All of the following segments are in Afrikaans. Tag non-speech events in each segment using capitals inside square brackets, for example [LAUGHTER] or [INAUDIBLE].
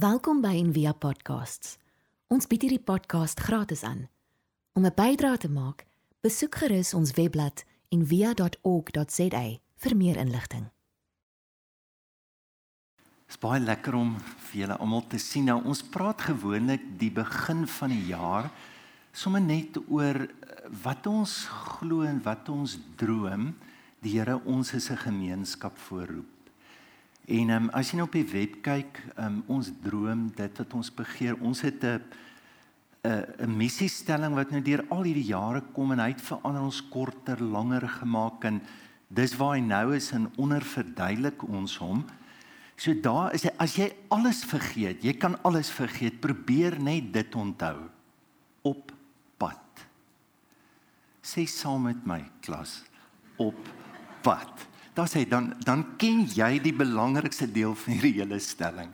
Welkom by Envia Podcasts. Ons bied hierdie podcast gratis aan. Om 'n bydrae te maak, besoek gerus ons webblad en via.org.za vir meer inligting. Dit is baie lekker om vir julle almal te sien. Nou ons praat gewoonlik die begin van die jaar sommer net oor eh, wat ons glo en wat ons droom die Here ons as 'n gemeenskap voorroep. En um, as jy nou op die web kyk, um, ons droom dit wat ons begeer, ons het 'n 'n 'n missiestelling wat nou deur al hierdie jare kom en hy het verander ons korter, langer gemaak en dis waar hy nou is en onderverduidelik ons hom. So daar is hy, as jy alles vergeet, jy kan alles vergeet, probeer net dit onthou op pad. Sê saam met my klas op pad. Daar sê dan dan ken jy die belangrikste deel van hierdie hele stelling.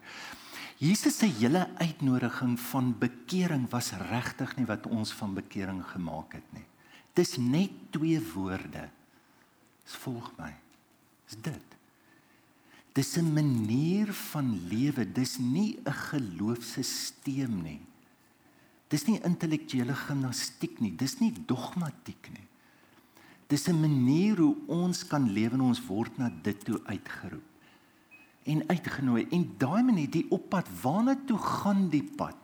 Jesus se hele uitnodiging van bekering was regtig nie wat ons van bekering gemaak het nie. Dis net twee woorde. Dis volg my. Dis dit. Dis 'n manier van lewe. Dis nie 'n geloofsisteem nie. Dis nie intellektuele gimnastiek nie. Dis nie dogmatiek nie. Dis 'n manier hoe ons kan lewe en ons word na dit toe uitgeroep en uitgenooi. En daai manier die oppad waarna toe gaan die pad?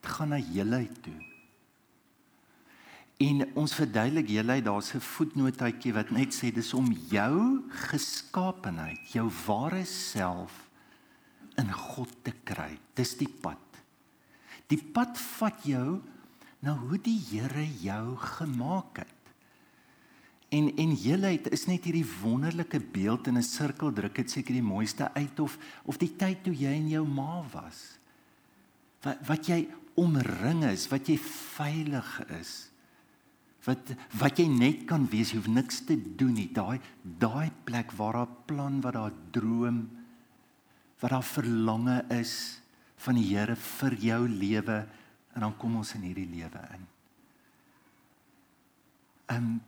Dit gaan na heelheid toe. En ons verduidelik heelheid daar's 'n voetnootjie wat net sê dis om jou geskaapenheid jou ware self in God te kry. Dis die pad. Die pad vat jou na hoe die Here jou gemaak het En en heelheid is net hierdie wonderlike beeld in 'n sirkel druk dit seker die mooiste uit of of die tyd toe jy in jou ma was. Wat wat jy omring is, wat jy veilig is. Wat wat jy net kan wees, jy hoef niks te doen nie. Daai daai plek waar daar plan, waar daar droom, waar daar verlange is van die Here vir jou lewe en dan kom ons in hierdie lewe in. Ehm um,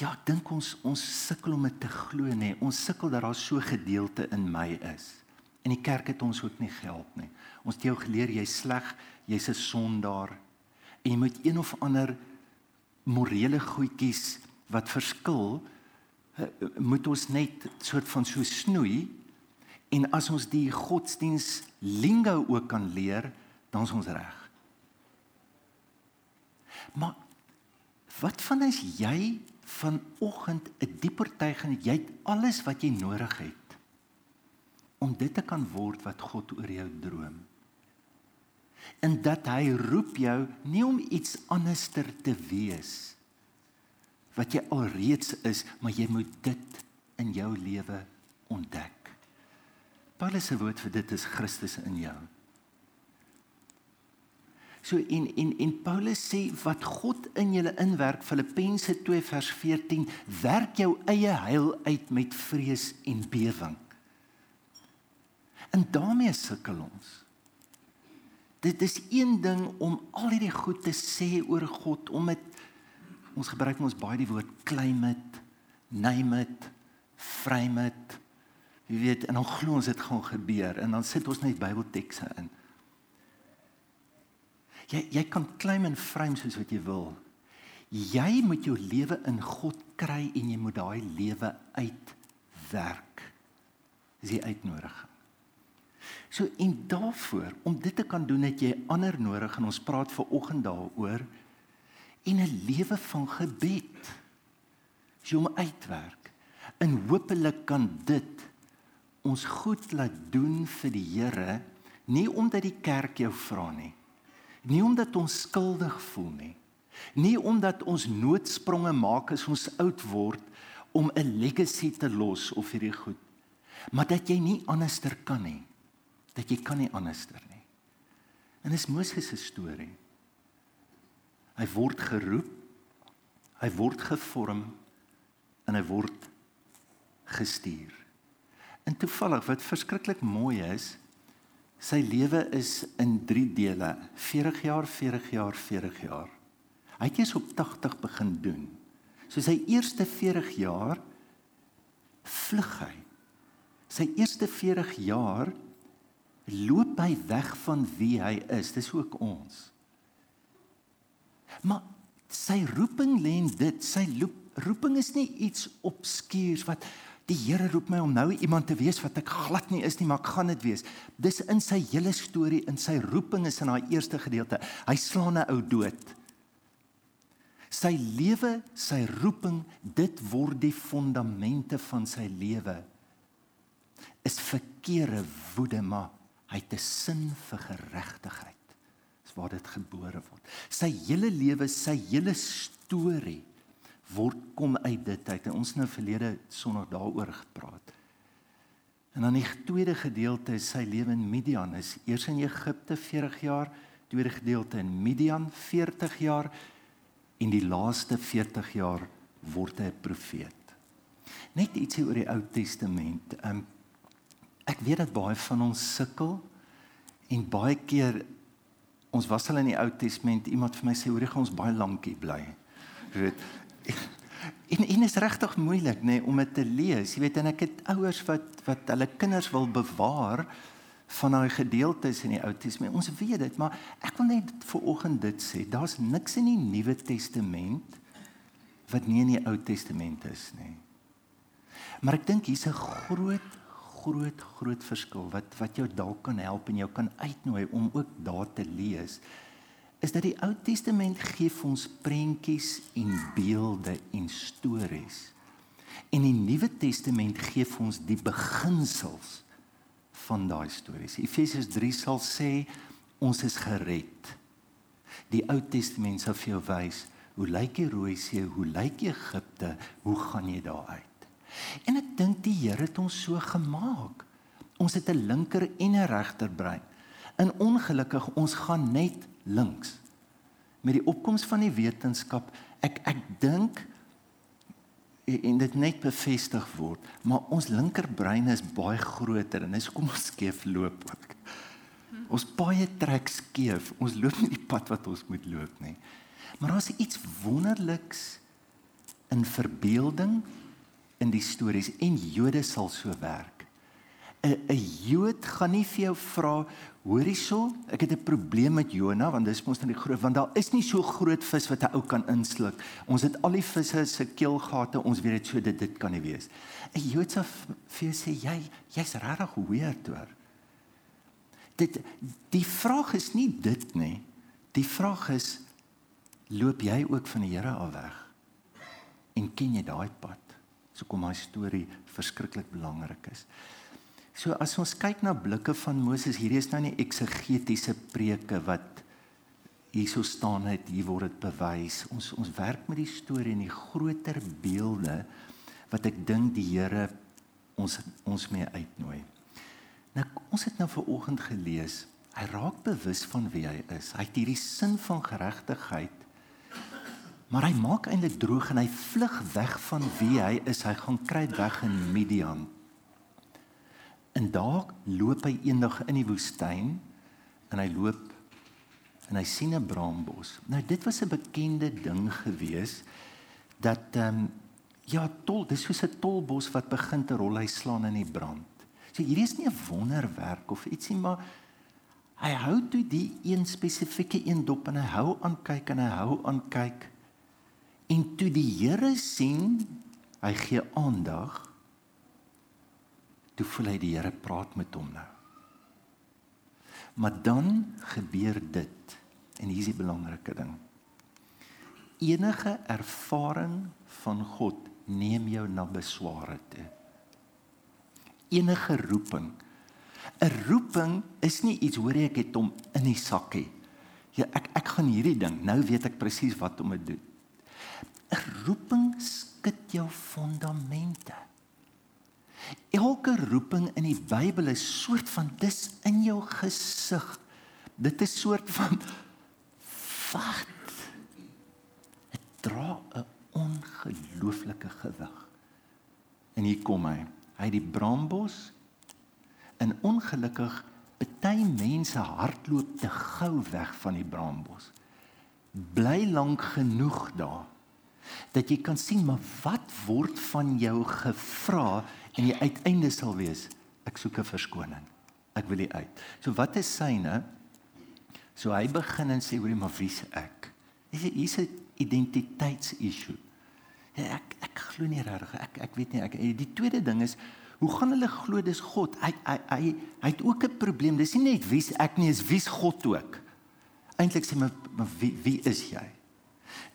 Ja, dink ons ons sukkel om dit te glo nê. Ons sukkel dat daar so gedeelte in my is. En die kerk het ons ook nie gehelp nie. Ons het jou geleer jy's sleg, jy's 'n sondaar en jy moet een of ander morele goedjies wat verskil eh, moet ons net soort van so snoei en as ons die godsdiens lingo ook kan leer, dan is ons reg. Maar wat van as jy vanoggend 'n dieper tuiging jy het alles wat jy nodig het om dit te kan word wat God oor jou droom. En dat hy roep jou nie om iets anderster te wees wat jy alreeds is, maar jy moet dit in jou lewe ontdek. Paulus se woord vir dit is Christus in jou. So en en en Paulus sê wat God in julle inwerk Filippense 2 vers 14 werk jou eie heil uit met vrees en bewering. En daarmee sukkel ons. Dit is een ding om al hierdie goed te sê oor God om dit ons gebruik ons baie die woord claim it, name it, frame it. Jy weet en dan glo ons dit gaan gebeur en dan sit ons net Bybeltekste in. Jy jy kan klim en frame soos wat jy wil. Jy moet jou lewe in God kry en jy moet daai lewe uitwerk. Dis die uitnodiging. So en daaroor om dit te kan doen het jy ander nodig en ons praat ver oggend daaroor en 'n lewe van gebed. Jy moet uitwerk. En hopelik kan dit ons goed laat doen vir die Here, nie omdat die kerk jou vra nie, Nie omdat ons skuldig voel nie. Nie omdat ons noodspronge maak as ons oud word om 'n legacy te los of hierdie goed. Maar dat jy nie anderster kan nie. Dat jy kan nie anderster nie. En dis Moses se storie. Hy word geroep. Hy word gevorm en hy word gestuur. En toevallig wat verskriklik mooi is, Sy lewe is in 3 dele. 40 jaar, 40 jaar, 40 jaar. Hy het eers op 80 begin doen. So sy eerste 40 jaar vlug hy. Sy eerste 40 jaar loop hy weg van wie hy is. Dis ook ons. Maar sy roeping lê in dit. Sy loop, roeping is nie iets obskuurs wat die Here roep my om nou iemand te wees wat ek glad nie is nie, maar ek gaan dit wees. Dis in sy hele storie, in sy roeping is in daai eerste gedeelte. Hy slaan 'n ou dood. Sy lewe, sy roeping, dit word die fondamente van sy lewe. Is verkeerde woede, maar hy het 'n sin vir geregtigheid waar dit gebore word. Sy hele lewe, sy hele storie word kom uit dit uit. En ons nou verlede Sondag daaroor gepraat. En dan die tweede gedeelte is sy lewe in Midian. Is eers in Egipte 40 jaar, tweede gedeelte in Midian 40 jaar en die laaste 40 jaar word hy 'n profeet. Net ietsie oor die Ou Testament. Um, ek weet dat baie van ons sukkel en baie keer ons was al in die Ou Testament iemand vir my sê hoor jy gaan ons baie lank hier bly. Jy weet [LAUGHS] en en is regtig moeilik nê nee, om dit te lees. Jy weet en ek het ouers wat wat hulle kinders wil bewaar van daai gedeeltes in die Ou Testament. Ons weet dit, maar ek wil net vir oggend dit sê. Daar's niks in die Nuwe Testament wat nie in die Ou Testament is nie. Maar ek dink hier's 'n groot groot groot verskil wat wat jou dalk kan help en jou kan uitnooi om ook daar te lees is dat die Ou Testament gee vir ons prentjies en beelde en stories. En die Nuwe Testament gee vir ons die beginsels van daai stories. Efesiërs 3 sal sê ons is gered. Die Ou Testament sal vir jou wys hoe lyk die Rooi See, hoe lyk Egipte, hoe gaan jy daar uit? En ek dink die Here het ons so gemaak. Ons het 'n linker en 'n regter brein. In ongelukkig ons gaan net links. Met die opkoms van die wetenskap, ek ek dink en dit net bevestig word, maar ons linker brein is baie groter en dis kom ons skeef loop ook. Ons baie trek skeef. Ons loop nie die pad wat ons moet loop nie. Maar daar's iets wonderliks in verbeelding in die stories en Jode sal so werk. 'n 'n Jood gaan nie vir jou vra, hoor hierso, ek het 'n probleem met Jona want dis mos net die groot want daar is nie so groot vis wat 'n ou kan insluk. Ons het al die visse se keelgate, ons weet dit so dit dit kan nie wees. 'n Jood sal vir jou sê jy jy's regtig weird hoor. Dit die vraag is nie dit nie. Die vraag is loop jy ook van die Here af weg? En ken jy daai pad? so kom my storie verskriklik belangrik is. So as ons kyk na blikke van Moses, hierdie is nou nie eksegetiese preke wat hierso staan het, hier word dit bewys. Ons ons werk met die storie en die groter beelde wat ek dink die Here ons ons mee uitnooi. Nou ons het nou ver oggend gelees. Hy raak bewus van wie hy is. Hy het hierdie sin van geregtigheid Maar hy maak eintlik droog en hy vlug weg van wie hy is. Hy gaan kry weg in Midian. En daar loop hy eendag in die woestyn en hy loop en hy sien 'n braambos. Nou dit was 'n bekende ding gewees dat ehm um, ja, tol, dis soos 'n tolbos wat begin te rol, hy slaan in die brand. So hierdie is nie 'n wonderwerk of ietsie maar hy hou toe die een spesifieke een dop en hy hou aan kyk en hy hou aan kyk En toe die Here sien, hy gee aandag. Toe voel hy die Here praat met hom nou. Maar dan gebeur dit en hier is die belangrike ding. Enige ervaring van God neem jou na besware toe. Enige roeping. 'n Roeping is nie iets hoor ek het hom in die sakkie. Ja, ek ek gaan hierdie ding. Nou weet ek presies wat om te doen. 'n roeping skud jou fondamente. Elke roeping in die Bybel is soort van dis in jou gesig. Dit is soort van wat dit dra 'n ongelooflike gewig. En hier kom hy. Hy het die brambos en ongelukkig baie mense hardloop te gou weg van die brambos. Bly lank genoeg daar dat jy kan sien maar wat word van jou gevra en die uiteinde sal wees ek soek 'n verskoning. Ek wil nie uit. So wat is syne? So hy begin en sê hoorie maar wie's ek? Dis hier's 'n identiteitsissue. Ja, ek ek glo nie regtig. Ek ek weet nie ek die tweede ding is hoe gaan hulle glo dis God? Hy hy hy hy het ook 'n probleem. Dis nie net wie's ek nie, is wie's God ook. Eintlik sê maar, maar wie wie is jy?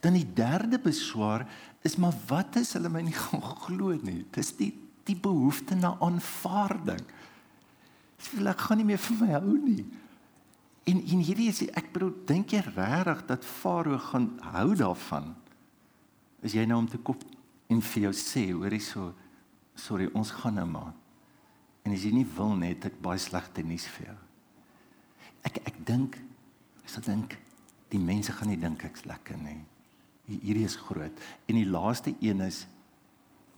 Dan die derde beswaar is maar wat is hulle my nie [LAUGHS] glo nie. Dis die die behoefte na aanvaarding. Sê ek gaan nie meer vir my hou nie. En en hierdie is ek bedoel dink jy regtig dat Farao gaan hou daarvan? Is jy nou om te kop en vir jou sê, hoorie so sorry, ons gaan nou maar. En as jy nie wil net ek baie slegte nuus vir jou. Ek ek dink ek sal dink die mense gaan nie dink ek's lekker nie. Hierdie is groot. En die laaste een is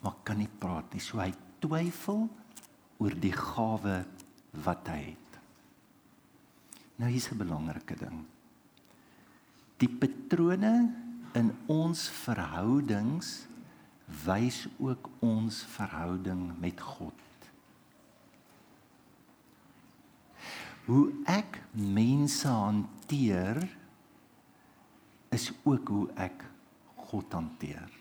maar kan nie praat nie. So hy twyfel oor die gawe wat hy het. Nou hier's 'n belangrike ding. Die patrone in ons verhoudings wys ook ons verhouding met God. Hoe ek mense hanteer is ook hoe ek God hanteer.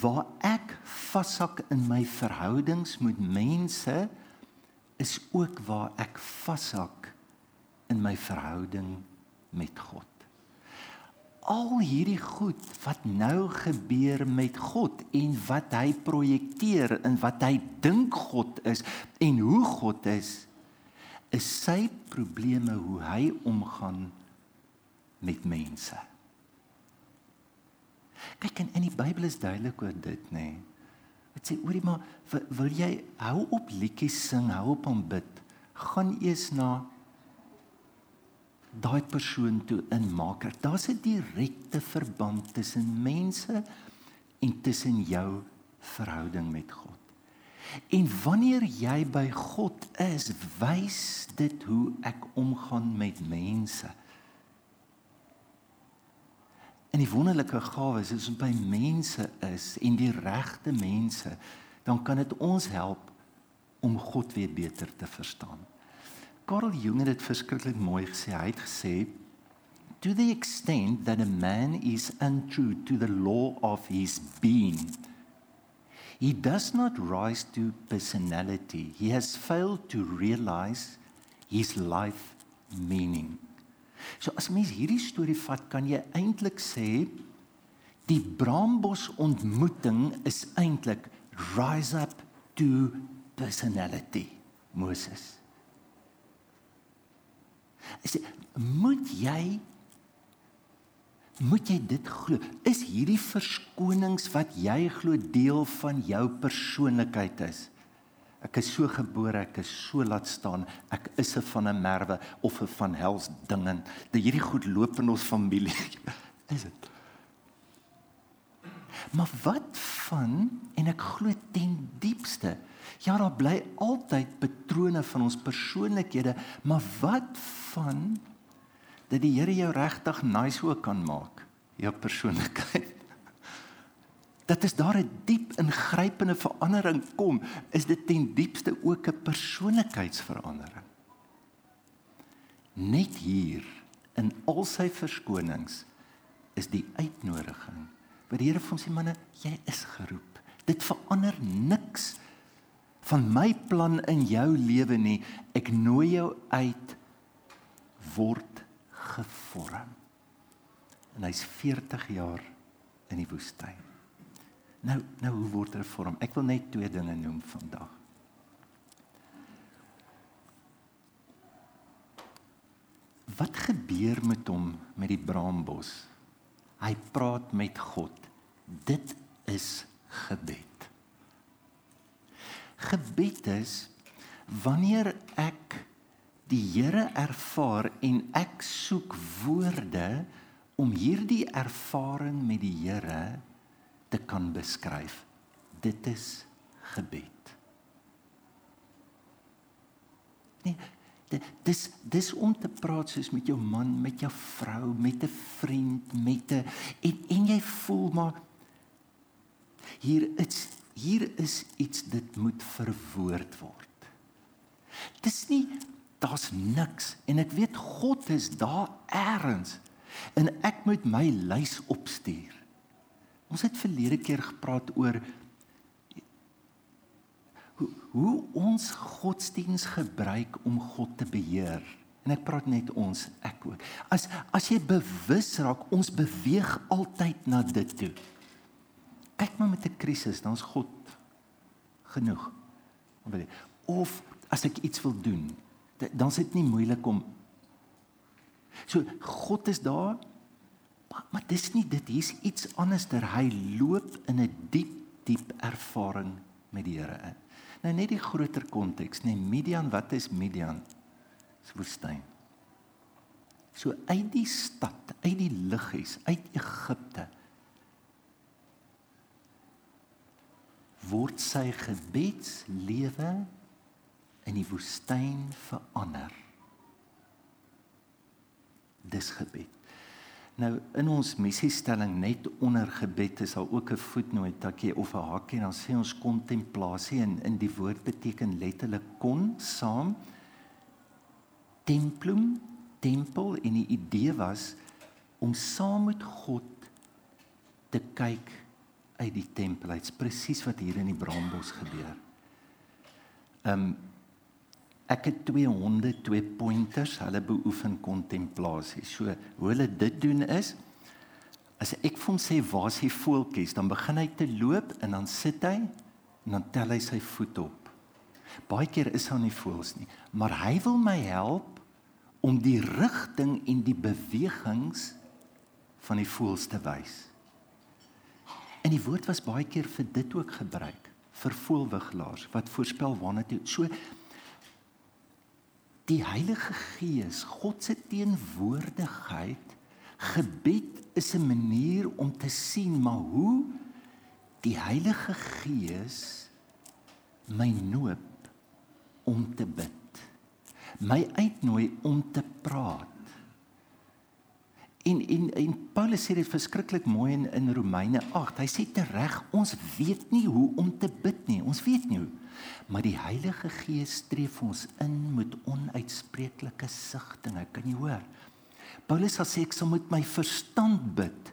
Waar ek vashak in my verhoudings met mense is ook waar ek vashak in my verhouding met God. Al hierdie goed wat nou gebeur met God en wat hy projekteer en wat hy dink God is en hoe God is is sy probleme hoe hy omgaan met mense. Kyk en in die Bybel is duidelik oor dit, nê. Nee. Dit sê oorie maar wil jy hou op liedjies sing, hou op aanbid, gaan eers na daai persoon toe inmaak. Daar's 'n direkte verband tussen mense en tussen jou verhouding met God. En wanneer jy by God is, wys dit hoe ek omgaan met mense. En die wonderlike gawe is as ons by mense is en die regte mense, dan kan dit ons help om God weer beter te verstaan. Karl Jung het dit verskriklik mooi gesê. Hy het gesê to the extent that a man is untrue to the law of his being he does not rise to personality he has failed to realize his life meaning so as mens hierdie storie vat kan jy eintlik sê die Brambos ontmoeting is eintlik rise up to personality Moses Sê, moet jy moet jy dit glo? Is hierdie verskonings wat jy glo deel van jou persoonlikheid is? Ek is so gebore, ek is so laat staan, ek is 'n van 'n merwe of 'n van hels dinge. Dat hierdie goed loop in ons familie. [LAUGHS] Is dit? Maar wat van en ek glo ten diepste Ja, daar bly altyd patrone van ons persoonlikhede, maar wat van dat die Here jou regtig nice ook kan maak, jou persoonlikheid. Dat is daar 'n diep ingrypende verandering kom, is dit ten diepste ook 'n persoonlikheidsverandering. Net hier in al sy verskonings is die uitnodiging. Wat die Here vir ons sê manne, jy is geroep. Dit verander niks van my plan in jou lewe nie. Ek nooi jou uit word gevorm. En hy's 40 jaar in die woestyn. Nou nou hoe word hy gevorm? Ek wil net twee dinge noem vandag. Wat gebeur met hom met die braambos? Hy praat met God. Dit is gebed gebed is wanneer ek die Here ervaar en ek soek woorde om hierdie ervaring met die Here te kan beskryf. Dit is gebed. Nee, dis dis om te praat soos met jou man, met jou vrou, met 'n vriend, met 'n en, en jy voel maar hier is hier is iets dit moet verwoord word. Dis nie daar's niks en ek weet God is daar eers en ek moet my lys opstuur. Ons het verlede keer gepraat oor hoe, hoe ons godsdiens gebruik om God te beheer. En ek praat net ons, ek ook. As as jy bewus raak, ons beweeg altyd na dit toe. Kyk maar met 'n krisis, dan's God genoeg. Of as ek iets wil doen, dan's dit nie moeilik om So God is daar. Maar, maar dis nie dit, hier's iets anderster. Hy loop in 'n diep, diep ervaring met die Here in. Nou net die groter konteks, nee Midian, wat is Midian? Dis woestyn. So uit die stad, uit die liggies, uit Egipte word sy gebedslewe in die woestyn verander. Dis gebed. Nou in ons missiestelling net onder gebed is daar ook 'n voetnootjie of 'n hakie dan sê ons kontemplasie en in die woord beteken letterlik kon saam templum tempel en die idee was om saam met God te kyk uit die tempel. Dit's presies wat hier in die Braambos gebeur. Ehm um, Ek het twee honde, twee pointers, hulle beoefen kontemplasie. So hoe hulle dit doen is as ek vir hom sê waar is die voeltjies, dan begin hy te loop en dan sit hy en dan tel hy sy voet op. Baie keer is daar nie voels nie, maar hy wil my help om die rigting en die bewegings van die voels te wys. En die woord was baie keer vir dit ook gebruik vir voelwiglaars wat voorspel waarna toe. So die Heilige Gees, God se teenwoordigheid, gebed is 'n manier om te sien maar hoe die Heilige Gees my noop om te bid. My uitnooi om te praat. En en en Paulus sê dit verskriklik mooi in in Romeine 8. Hy sê tereg, ons weet nie hoe om te bid nie. Ons weet nie hoe maar die Heilige Gees streef ons in met onuitspreeklike sigtinge. Kan jy hoor? Paulus sê ek sal met my verstand bid,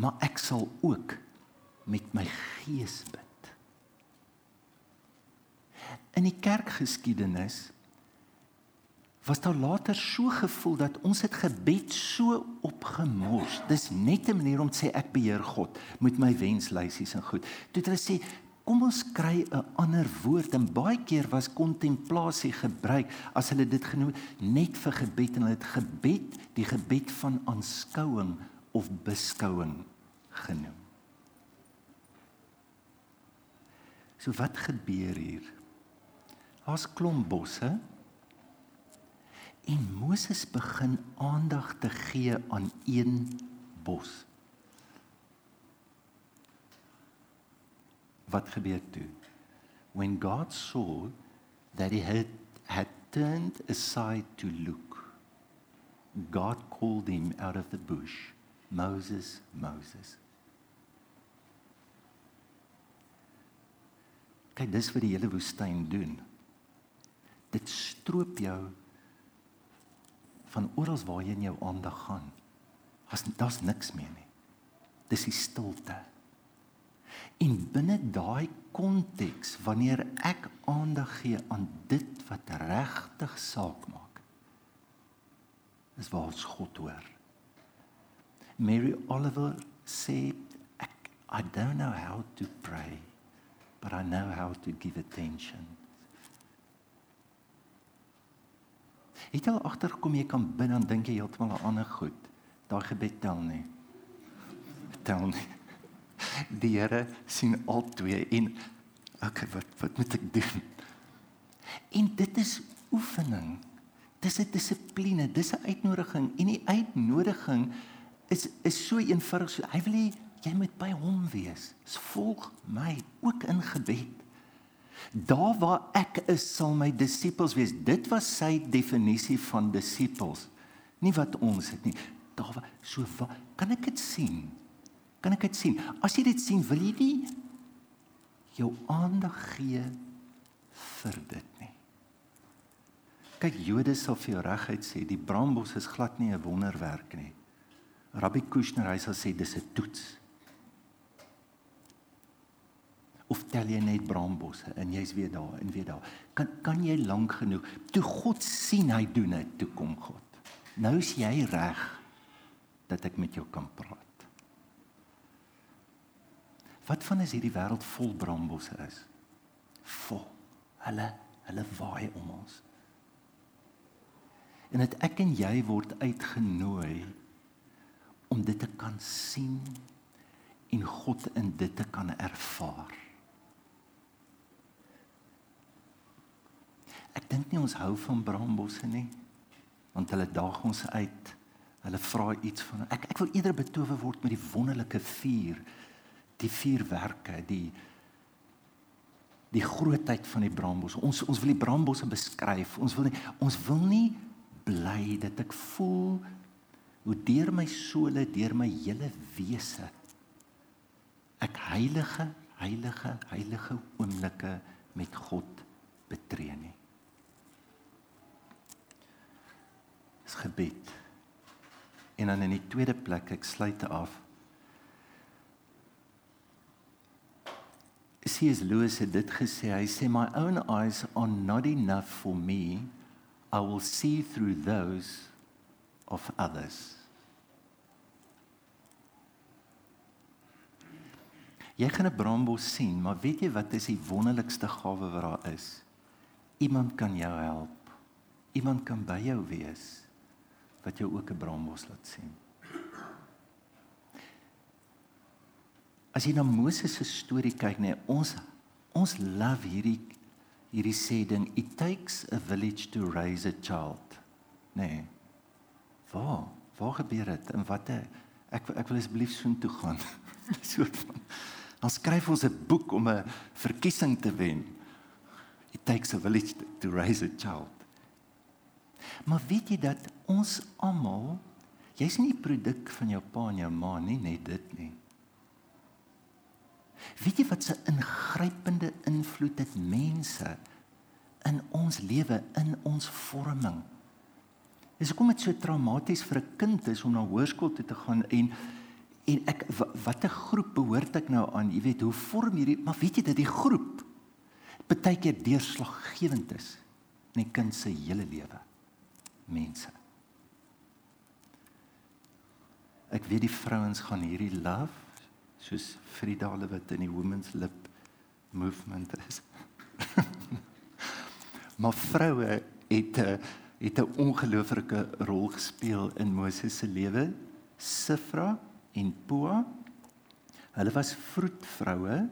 maar ek sal ook met my gees bid. In die kerkgeskiedenis was daar later so gevoel dat ons het gebed so opgemors. Dis net 'n manier om te sê ek beheer God met my wenslysies en goed. Toe het hulle sê Kom ons kry 'n ander woord en baie keer was kontemplasie gebruik as hulle dit genoem net vir gebed en hulle het gebed die gebed van aanskouing of beskouing genoem. So wat gebeur hier? Daar's klomp bosse en Moses begin aandag te gee aan een bos. wat gebeur toe? When God saw that he had had turned aside to look, God called him out of the bush, Moses, Moses. Kyk, dis wat die hele woestyn doen. Dit stroop jou van oral waar jy in jou aandag gaan. As daar's niks meer nie. Dis die stilte. En binne daai konteks wanneer ek aandag gee aan dit wat regtig saak maak is waar ons God hoor. Mary Oliver sê I don't know how to pray but I know how to give attention. Het agtergekom jy kan bid dan dink jy heeltemal aan ander goed. Daai gebed tel nie. Tel nie [LAUGHS] die Here sien al twee en okay wat wat moet ek doen? En dit is oefening. Dis 'n dissipline, dis 'n uitnodiging en die uitnodiging is is so eenvoudig so hy wil hê jy moet by hom wees. Volg my ook in gebed. Daar waar ek is, sal my disippels wees. Dit was sy definisie van disippels. Nie wat ons het nie. Daar waar so waar, kan ek dit sien? Kan ek dit sien? As jy dit sien, wil jy nie jou aandag gee vir dit nie. Kyk, Jode sal vir jou reguit sê die brambos is glad nie 'n wonderwerk nie. Rabbi Kushner hy sal sê dis 'n toets. Of tel jy net brambosse en jy's weer daar en weer daar. Kan kan jy lank genoeg toe God sien hy doen dit toe kom God. Nou is jy reg dat ek met jou kan praat. Wat van as hierdie wêreld vol brambosse is? Vol. Hulle hulle waai om ons. En dit ek en jy word uitgenooi om dit te kan sien en God in dit te kan ervaar. Ek dink nie ons hou van brambosse nie want hulle daag ons uit. Hulle vra iets van ek ek wil eerder betowe word met die wonderlike vuur die vuurwerke, die die grootheid van die brambos. Ons ons wil die brambosse beskryf. Ons wil nie ons wil nie bly dat ek voel hoe deur my sole, deur my hele wese ek heilige, heilige, heilige oomblikke met God betree nie. Dis gebed. En dan in die tweede plek, ek sluit af C.S. Lewis het dit gesê. Hy sê my own eyes are not enough for me. I will see through those of others. Jy gaan 'n brambos sien, maar weet jy wat is die wonderlikste gawe wat daar is? Iemand kan jou help. Iemand kan by jou wees wat jou ook 'n brambos laat sien. As jy na Moses se storie kyk, nee, ons ons love hierdie hierdie sê ding, it takes a village to raise a child. Nee. Waar? Waar gebeur dit? In watter ek ek wil asseblief soheen toe gaan. [LAUGHS] soort van Dan skryf ons 'n boek om 'n verkiesing te wen. It takes a village to raise a child. Maar weet jy dat ons almal jy's nie 'n produk van jou pa en jou ma nie, net dit nie. Weet jy wat se ingrypende invloed het mense in ons lewe, in ons vorming? Dis hoekom dit so traumaties vir 'n kind is om na hoërskool toe te gaan en en ek watter groep behoort ek nou aan? Jy weet, hoe vorm hierdie maar weet jy dat die groep baie keer deurslaggewend is in 'n kind se hele lewe. Mense. Ek weet die vrouens gaan hierdie love soos Frida wat in die women's lip movement is. [LAUGHS] maar vroue het 'n het 'n ongelooflike rol gespeel in Moses se lewe. Sifra en Poa. Hulle was vroedvroue.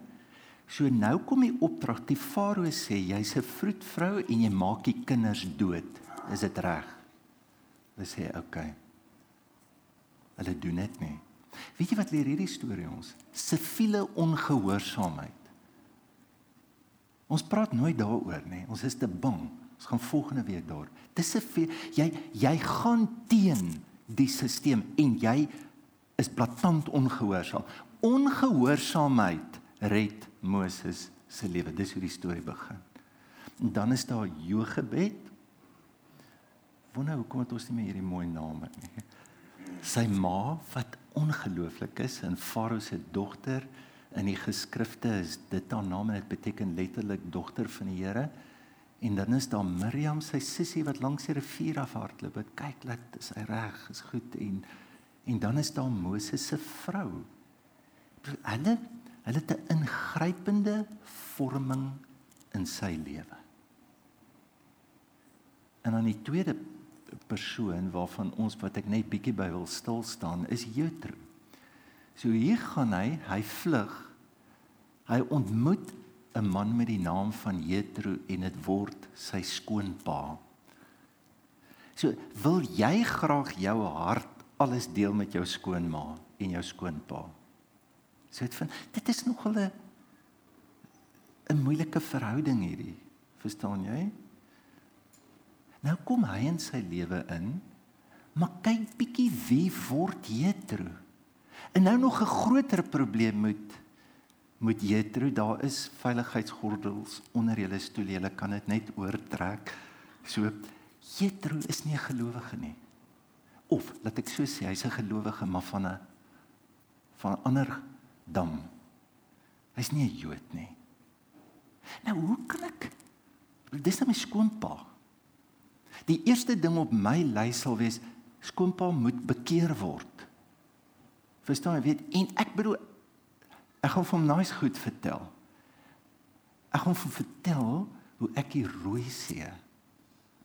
So nou kom die opdrag. Die Farao sê jy's 'n vroedvrou en jy maak die kinders dood. Is dit reg? Hulle sê. Okay. Hulle doen dit nie. Weet jy wat leer hierdie storie ons? Siviele ongehoorsaamheid. Ons praat nooit daaroor nie. Ons is te bang. Ons gaan volgende week daar. Dis 'n jy jy gaan teen die stelsel en jy is blaatant ongehoorsaam. Ongehoorsaamheid red Moses se lewe. Dis hoe die storie begin. En dan is daar Jogebed. Wonder hoekom het ons nie meer hierdie mooi name nie. Sy ma wat ongelooflik is en Farao se dogter in die geskrifte is dit haar naam en dit beteken letterlik dogter van die Here. En dan is daar Miriam, sy sussie wat langs die rivier afhardloop. Kyk laat is hy reg, is goed en en dan is daar Moses se vrou. Hulle hulle het 'n ingrypende vorming in sy lewe. En dan die tweede persoon waarvan ons wat ek net bietjie by wil stil staan is Jethro. So hier gaan hy, hy vlug. Hy ontmoet 'n man met die naam van Jethro en dit word sy skoonpa. So wil jy graag jou hart alles deel met jou skoonma en jou skoonpa. So dit vind dit is nog 'n 'n moeilike verhouding hierdie. Verstaan jy? Nou kom hy in sy lewe in. Maar kyk bietjie wie word Jethro. En nou nog 'n groter probleem met met Jethro, daar is veiligheidsgordels onder julle stoel, julle kan dit net oortrek. So Jethro is nie 'n gelowige nie. Of laat ek so sê, hy's 'n gelowige maar van 'n van 'n ander dam. Hy's nie 'n Jood nie. Nou hoe kan ek Dis net my skoonpa. Die eerste ding op my lys sal wees skoonpa moet bekeer word. Verstaan jy? En ek bedoel ek gaan vir hom nice goed vertel. Ek gaan hom vertel hoe ek die rooi see.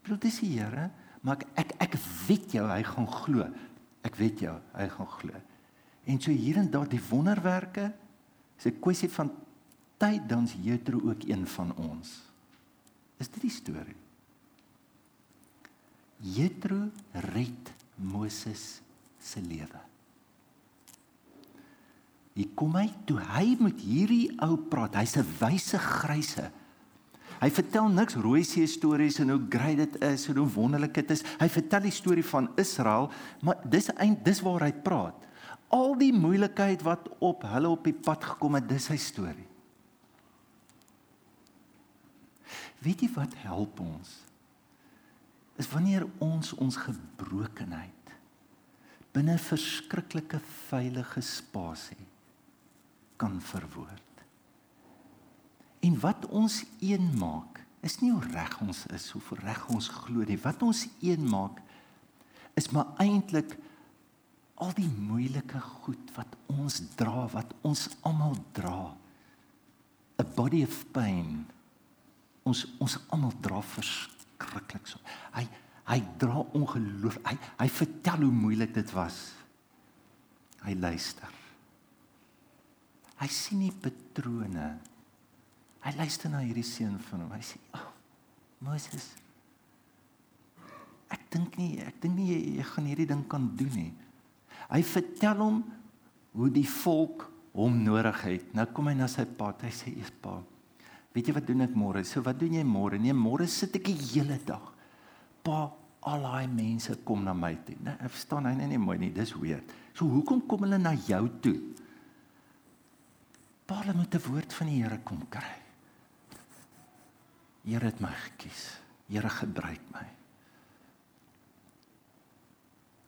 Bedoel dis die Here, maar ek ek ek weet jou hy gaan glo. Ek weet jou hy gaan glo. En so hier en daar die wonderwerke is 'n kwessie van tyd dan's Jethro ook een van ons. Is dit die storie? Jethro red Moses se lewe. Hier kom hy toe hy met hierdie ou praat. Hy's 'n wyse gryse. Hy vertel niks rooi see stories en hoe great dit is en hoe wonderlik dit is. Hy vertel die storie van Israel, maar dis eind dis waar hy praat. Al die moeilikheid wat op hulle op die pad gekom het, dis sy storie. Weet jy wat help ons? Is wanneer ons ons gebrokenheid binne 'n verskriklike veilige spasie kan verwoord. En wat ons een maak, is nie hoe reg ons is, hoe reg ons glo nie. Wat ons een maak is maar eintlik al die moeilike goed wat ons dra, wat ons almal dra. A body of pain ons ons almal dra verskriklik so. Hy hy dra ongeloof. Hy hy vertel hoe moeilik dit was. Hy luister. Hy sien nie patrone. Hy luister na hierdie seun van hom. Hy sê, "Ag, oh, Moses, ek dink nie ek dink nie jy, jy gaan hierdie ding kan doen nie." Hy vertel hom hoe die volk hom nodig het. Nou kom hy na sy pa. Hy sê, "Eers pa, Weet jy wat doen ek môre? So wat doen jy môre? Nee, môre sit ek die hele dag. Pa, al daai mense kom na my toe. Nee, ek verstaan hy nie, nie mooi nie. Dis weird. So hoekom kom hulle na jou toe? Pa, hulle moet 'n woord van die Here kom kry. Here het my gekies. Here gebruik my.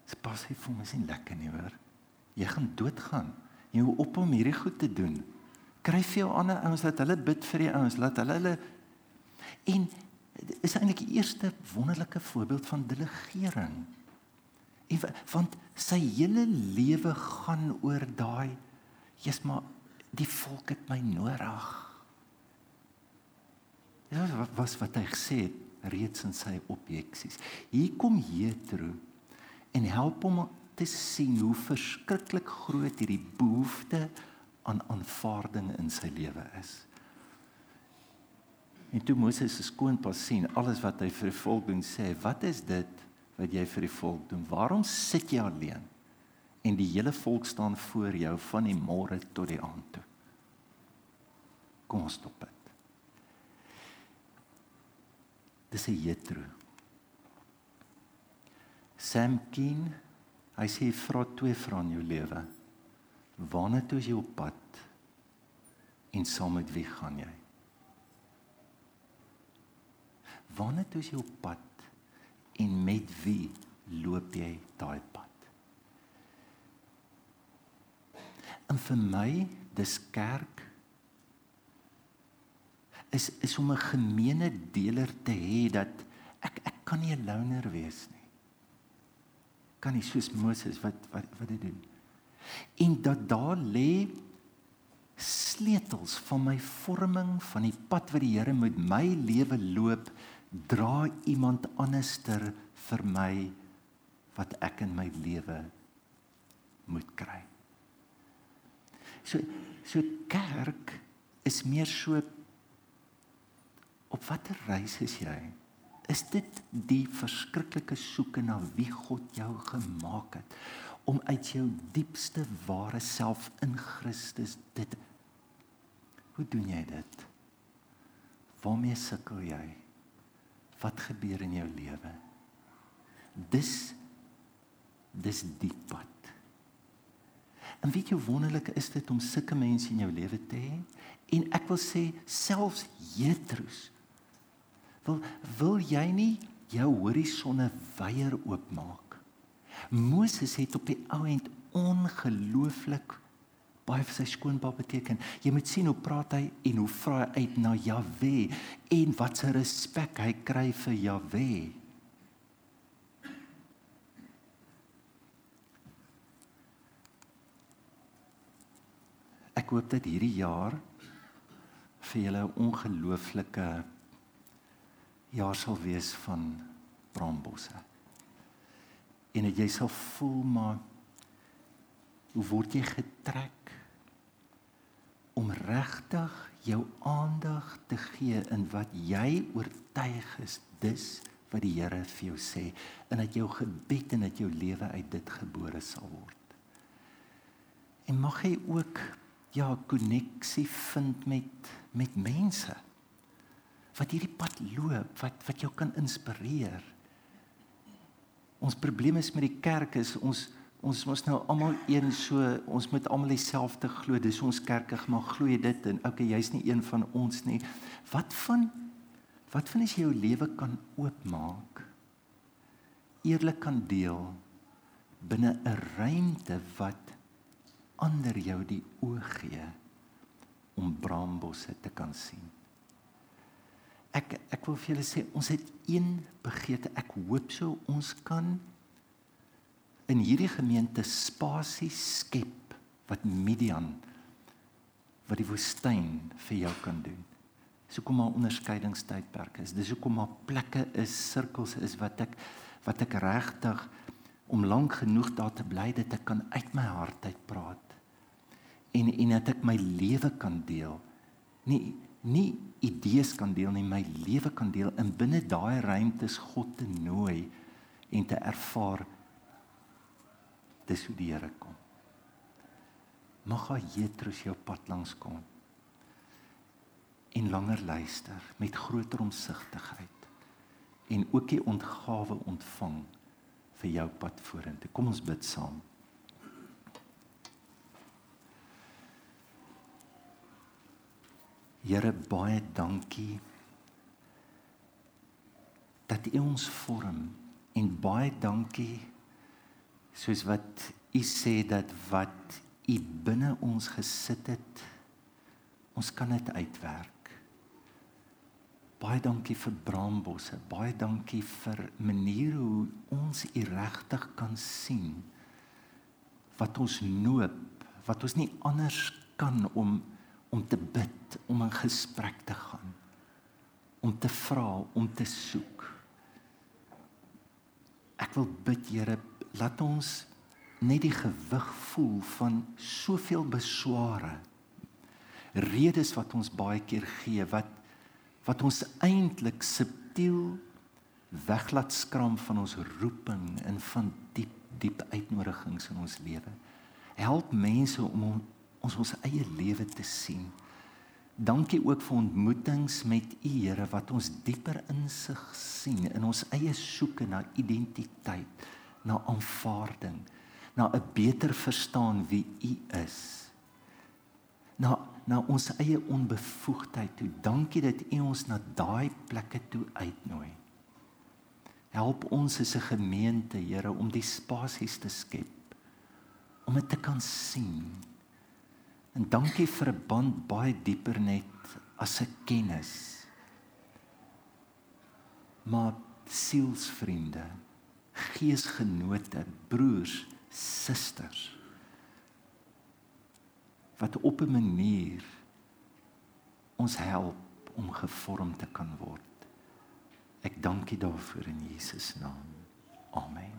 Dit pas hy vir my sien lekker nie hoor. Jy gaan doodgaan. Jy moet op om hierdie goed te doen kry vir jou ander ouens dat hulle bid vir die ouens, laat hulle hulle en is eintlik die eerste wonderlike voorbeeld van delegering. En want sy hele lewe gaan oor daai jy's maar die volk het my nodig. Ja, was wat hy gesê het reeds in sy objeksies. Hier kom Jethro en help hom te sien hoe verskriklik groot hierdie behoefte aan aanvaarding in sy lewe is. En toe Moses se skoonpa sien alles wat hy vir die volk doen, sê, "Wat is dit wat jy vir die volk doen? Waarom sit jy alleen? En die hele volk staan voor jou van die môre tot die aand toe." Kom ons stop dit. Dis 'n Jethro. Sam Keen, hy sê vra twee vrae in jou lewe. Waarna toe is jy op pad? En saam met wie gaan jy? Waarna toe is jy op pad? En met wie loop jy daai pad? En vir my, dis kerk is is om 'n gemeene deler te hê dat ek ek kan nie 'n loner wees nie. Kan nie soos Moses wat wat wat dit doen en dat daar lê sleutels van my vorming van die pad wat die Here met my lewe loop dra iemand anderster vir my wat ek in my lewe moet kry. So so kerk is meer so op watter reis is jy? Is dit die verskriklike soeke na wie God jou gemaak het? Om uit jou diepste ware self in Christus dit Hoe doen jy dit? Waarmee sukkel jy? Wat gebeur in jou lewe? Dis dis diep pad. En weet jy wonderlik is dit om sulke mense in jou lewe te hê? En ek wil sê selfs Petrus wil wil jy nie jou horisonne wyer oopmaak. Moses het op die ou end ongelooflik baie vir sy skoonpa beteken. Jy moet sien hoe praat hy en hoe vra hy uit na Jahwe en wat se respek hy kry vir Jahwe. Ek hoop dat hierdie jaar vir julle 'n ongelooflike jaar sal wees van brambosse. En dat jy sal voel maar hoe word jy getrek om regtig jou aandag te gee in wat jy oortuig is dis wat die Here vir jou sê en dat jou gebed en dat jou lewe uit dit gebore sal word. En mag jy ook ja koneksie vind met met mense wat hierdie pad loop, wat wat jou kan inspireer. Ons probleem is met die kerk is ons ons mos nou almal een so ons moet almal dieselfde glo. Dis ons kerke maar glo dit en okay, jy's nie een van ons nie. Wat van wat van as jy jou lewe kan oopmaak? Eerlik kan deel binne 'n ruimte wat ander jou die oog gee om brambosse te kan sien. Ek ek wil vir julle sê ons het een begeerte. Ek hoop so ons kan in hierdie gemeente spasie skep wat Midian wat die woestyn vir jou kan doen. Dis hoekom maar onderskeidingstydperke is. Dis hoekom maar plekke is, sirkels is wat ek wat ek regtig om lank genoeg daar te bly dat ek kan uit my hart uit praat en en dat ek my lewe kan deel. Nie nie idees kan deel nie, my lewe kan deel in binne daai ruimtes God te nooi en te ervaar dis hoe die Here kom. Mag hy Jetrus jou pad langs kom en langer luister met groter omsigtigheid en ook die ontgawe ontvang vir jou pad vorentoe. Kom ons bid saam. Here baie dankie dat U ons vorm en baie dankie soos wat U sê dat wat U binne ons gesit het ons kan dit uitwerk. Baie dankie vir braambosse, baie dankie vir maniere hoe ons U regtig kan sien wat ons noop, wat ons nie anders kan om om te bid, om in gesprek te gaan, om te vra, om te soek. Ek wil bid Here, laat ons net die gewig voel van soveel besware. Redes wat ons baie keer gee wat wat ons eintlik subtiel weglaat skram van ons roeping en van diep diep uitnodigings in ons lewe. Help mense om ons ons eie lewe te sien. Dankie ook vir ontmoetings met U Here wat ons dieper insig sien in ons eie soeke na identiteit, na aanvaarding, na 'n beter verstaan wie U is. Na na ons eie onbevoegdheid toe. Dankie dat U ons na daai plekke toe uitnooi. Help ons as 'n gemeente, Here, om die spasies te skep om dit te kan sien En dankie vir 'n band baie dieper net as 'n kennis. Maar sielsvriende, geesgenote, broers, susters wat op 'n manier ons help om gevorm te kan word. Ek dank U daarvoor in Jesus naam. Amen.